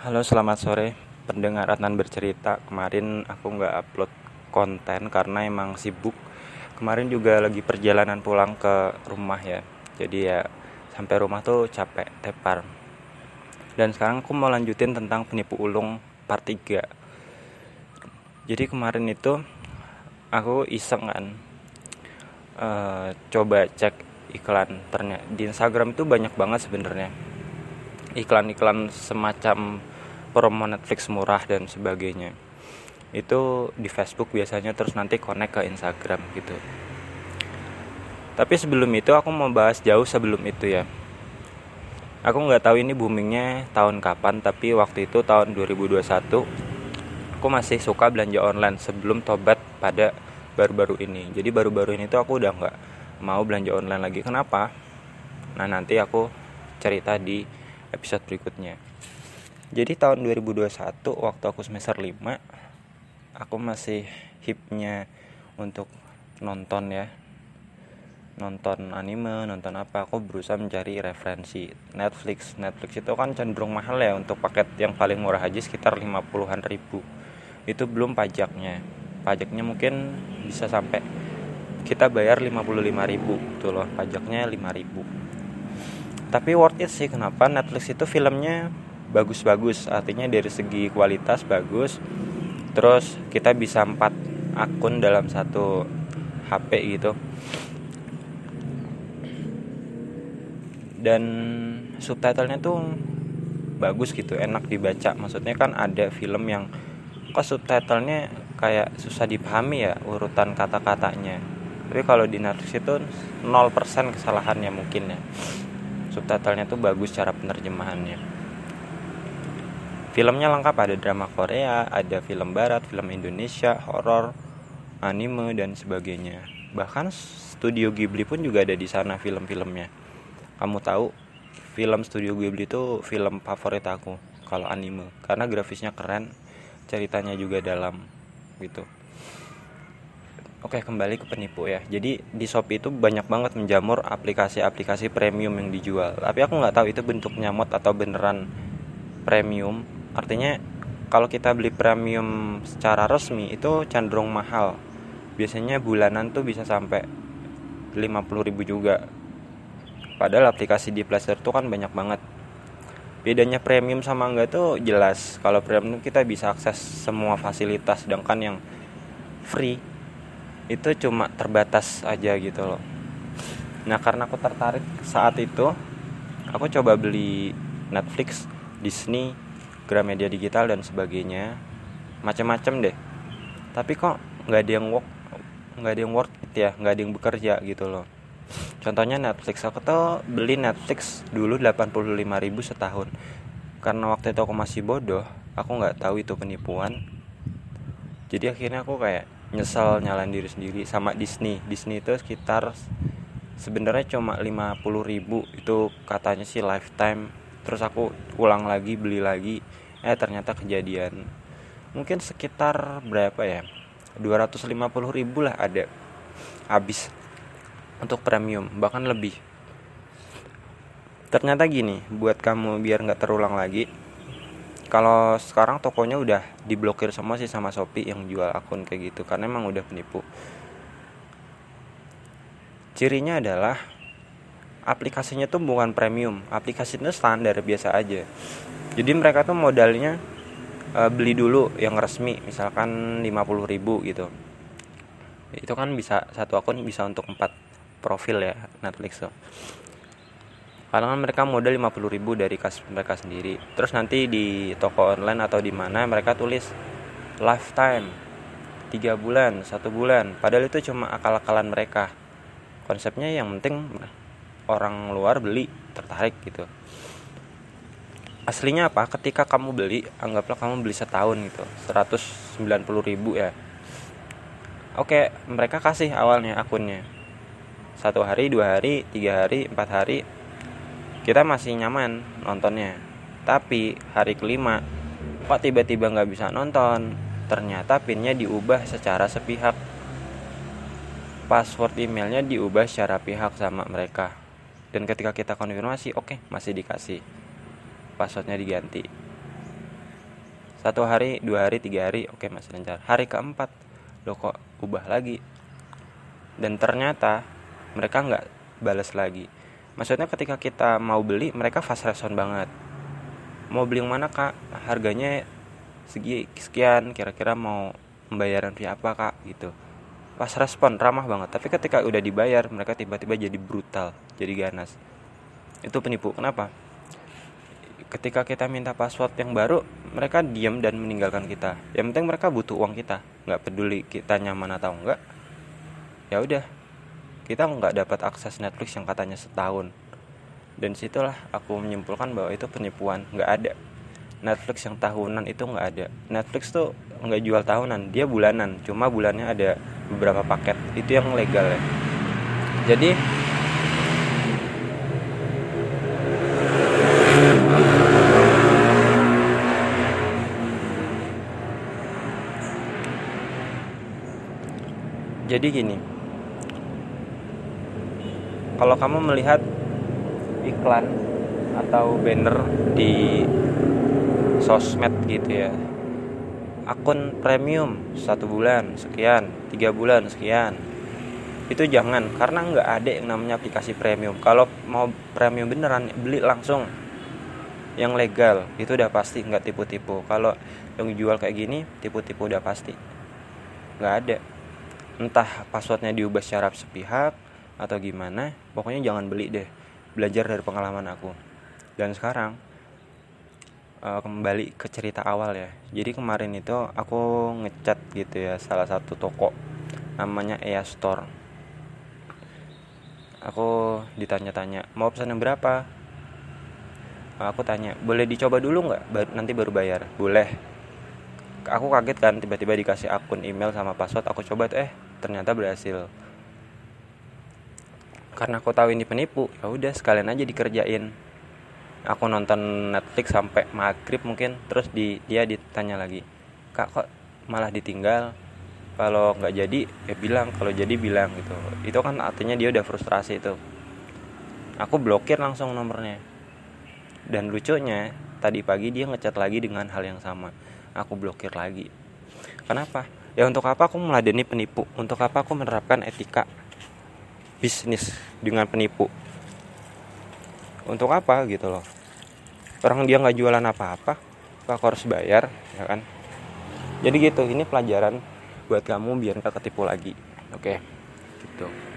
Halo selamat sore. Pendengar Adnan bercerita Kemarin aku nggak upload konten karena emang sibuk. Kemarin juga lagi perjalanan pulang ke rumah ya. Jadi ya sampai rumah tuh capek tepar. Dan sekarang aku mau lanjutin tentang penipu ulung part 3 Jadi kemarin itu aku iseng kan uh, Coba cek iklan. Ternyata di Instagram itu banyak banget sebenarnya iklan-iklan semacam promo Netflix murah dan sebagainya. Itu di Facebook biasanya terus nanti connect ke Instagram gitu. Tapi sebelum itu aku mau bahas jauh sebelum itu ya. Aku nggak tahu ini boomingnya tahun kapan tapi waktu itu tahun 2021 aku masih suka belanja online sebelum tobat pada baru-baru ini. Jadi baru-baru ini tuh aku udah nggak mau belanja online lagi. Kenapa? Nah nanti aku cerita di episode berikutnya. Jadi tahun 2021 waktu aku semester 5 aku masih hipnya untuk nonton ya. Nonton anime nonton apa aku berusaha mencari referensi Netflix. Netflix itu kan cenderung mahal ya untuk paket yang paling murah aja sekitar 50-an ribu. Itu belum pajaknya. Pajaknya mungkin bisa sampai kita bayar 55 ribu tuh loh pajaknya 5 ribu tapi worth it sih kenapa Netflix itu filmnya bagus-bagus? Artinya dari segi kualitas bagus terus kita bisa empat akun dalam satu HP gitu. Dan subtitlenya tuh bagus gitu enak dibaca. Maksudnya kan ada film yang kok subtitlenya kayak susah dipahami ya urutan kata-katanya. Tapi kalau di Netflix itu 0% kesalahannya mungkin ya subtitlenya tuh bagus cara penerjemahannya. Filmnya lengkap ada drama Korea ada film barat film Indonesia horor anime dan sebagainya. Bahkan studio Ghibli pun juga ada di sana film-filmnya. Kamu tahu film studio Ghibli itu film favorit aku kalau anime. Karena grafisnya keren ceritanya juga dalam gitu Oke kembali ke penipu ya. Jadi di Shopee itu banyak banget menjamur aplikasi-aplikasi premium yang dijual. Tapi aku nggak tahu itu bentuk nyamot atau beneran premium. Artinya kalau kita beli premium secara resmi itu cenderung mahal. Biasanya bulanan tuh bisa sampai 50 ribu juga. Padahal aplikasi di Play Store tuh kan banyak banget. Bedanya premium sama enggak tuh jelas. Kalau premium kita bisa akses semua fasilitas Sedangkan yang free itu cuma terbatas aja gitu loh. Nah karena aku tertarik saat itu aku coba beli Netflix Disney Gramedia Digital dan sebagainya. Macam-macam deh. Tapi kok nggak ada yang work nggak ada yang work it ya? Nggak ada yang bekerja gitu loh. Contohnya Netflix. Aku tuh beli Netflix dulu 85.000 setahun. Karena waktu itu aku masih bodoh aku nggak tahu itu penipuan. Jadi akhirnya aku kayak nyesel nyalain diri sendiri sama Disney. Disney itu sekitar sebenarnya cuma 50 ribu. Itu katanya sih lifetime. Terus aku ulang lagi beli lagi. Eh ternyata kejadian mungkin sekitar berapa ya? 250 ribu lah ada habis untuk premium bahkan lebih. Ternyata gini buat kamu biar nggak terulang lagi kalau sekarang tokonya udah diblokir semua sih sama Shopee yang jual akun kayak gitu karena emang udah penipu. Cirinya adalah aplikasinya tuh bukan premium aplikasinya standar biasa aja. Jadi mereka tuh modalnya e, beli dulu yang resmi misalkan 50.000 gitu. Itu kan bisa satu akun bisa untuk empat profil ya Netflix tuh kadang kan mereka modal 50 ribu dari kas mereka sendiri. Terus nanti di toko online atau di mana mereka tulis lifetime tiga bulan satu bulan. Padahal itu cuma akal-akalan mereka. Konsepnya yang penting orang luar beli tertarik gitu. Aslinya apa? Ketika kamu beli anggaplah kamu beli setahun gitu 190 ribu ya. Oke mereka kasih awalnya akunnya. Satu hari dua hari tiga hari empat hari kita masih nyaman nontonnya. Tapi hari kelima kok tiba-tiba nggak bisa nonton? Ternyata pinnya diubah secara sepihak. Password emailnya diubah secara pihak sama mereka. Dan ketika kita konfirmasi oke okay, masih dikasih. Passwordnya diganti. Satu hari dua hari tiga hari oke masih lancar. Hari keempat lo kok ubah lagi? Dan ternyata mereka nggak balas lagi maksudnya ketika kita mau beli mereka fast respon banget. Mau beli yang mana kak? Harganya segi sekian kira-kira mau pembayaran via apa kak? Gitu. Pas respon ramah banget. Tapi ketika udah dibayar mereka tiba-tiba jadi brutal jadi ganas. Itu penipu. Kenapa? Ketika kita minta password yang baru mereka diam dan meninggalkan kita. Yang penting mereka butuh uang kita. Nggak peduli kita nyaman atau enggak ya udah kita nggak dapat akses Netflix yang katanya setahun. Dan situlah aku menyimpulkan bahwa itu penipuan nggak ada. Netflix yang tahunan itu nggak ada. Netflix tuh nggak jual tahunan dia bulanan. Cuma bulannya ada beberapa paket. Itu yang legal ya. Jadi jadi gini kalau kamu melihat iklan atau banner di sosmed gitu ya akun premium satu bulan sekian tiga bulan sekian itu jangan karena nggak ada yang namanya aplikasi premium. Kalau mau premium beneran beli langsung. Yang legal itu udah pasti nggak tipu-tipu. Kalau yang jual kayak gini tipu-tipu udah pasti. Nggak ada. Entah passwordnya diubah secara sepihak atau gimana pokoknya jangan beli deh. Belajar dari pengalaman aku. Dan sekarang uh, kembali ke cerita awal ya. Jadi kemarin itu aku ngecat gitu ya salah satu toko namanya Ea Store. Aku ditanya-tanya mau pesan yang berapa? Aku tanya boleh dicoba dulu nggak? Nanti baru bayar. Boleh. Aku kaget kan tiba-tiba dikasih akun email sama password aku coba tuh eh ternyata berhasil karena aku tahu ini penipu ya udah sekalian aja dikerjain. Aku nonton Netflix sampai maghrib mungkin terus di dia ditanya lagi kak kok malah ditinggal? Kalau nggak jadi ya bilang kalau jadi bilang gitu. Itu kan artinya dia udah frustrasi itu. Aku blokir langsung nomornya. Dan lucunya tadi pagi dia ngechat lagi dengan hal yang sama. Aku blokir lagi. Kenapa? Ya untuk apa aku meladeni penipu? Untuk apa aku menerapkan etika bisnis dengan penipu. Untuk apa gitu loh? Orang dia nggak jualan apa-apa aku harus bayar ya kan? Jadi gitu ini pelajaran buat kamu biar nggak ketipu lagi oke? Gitu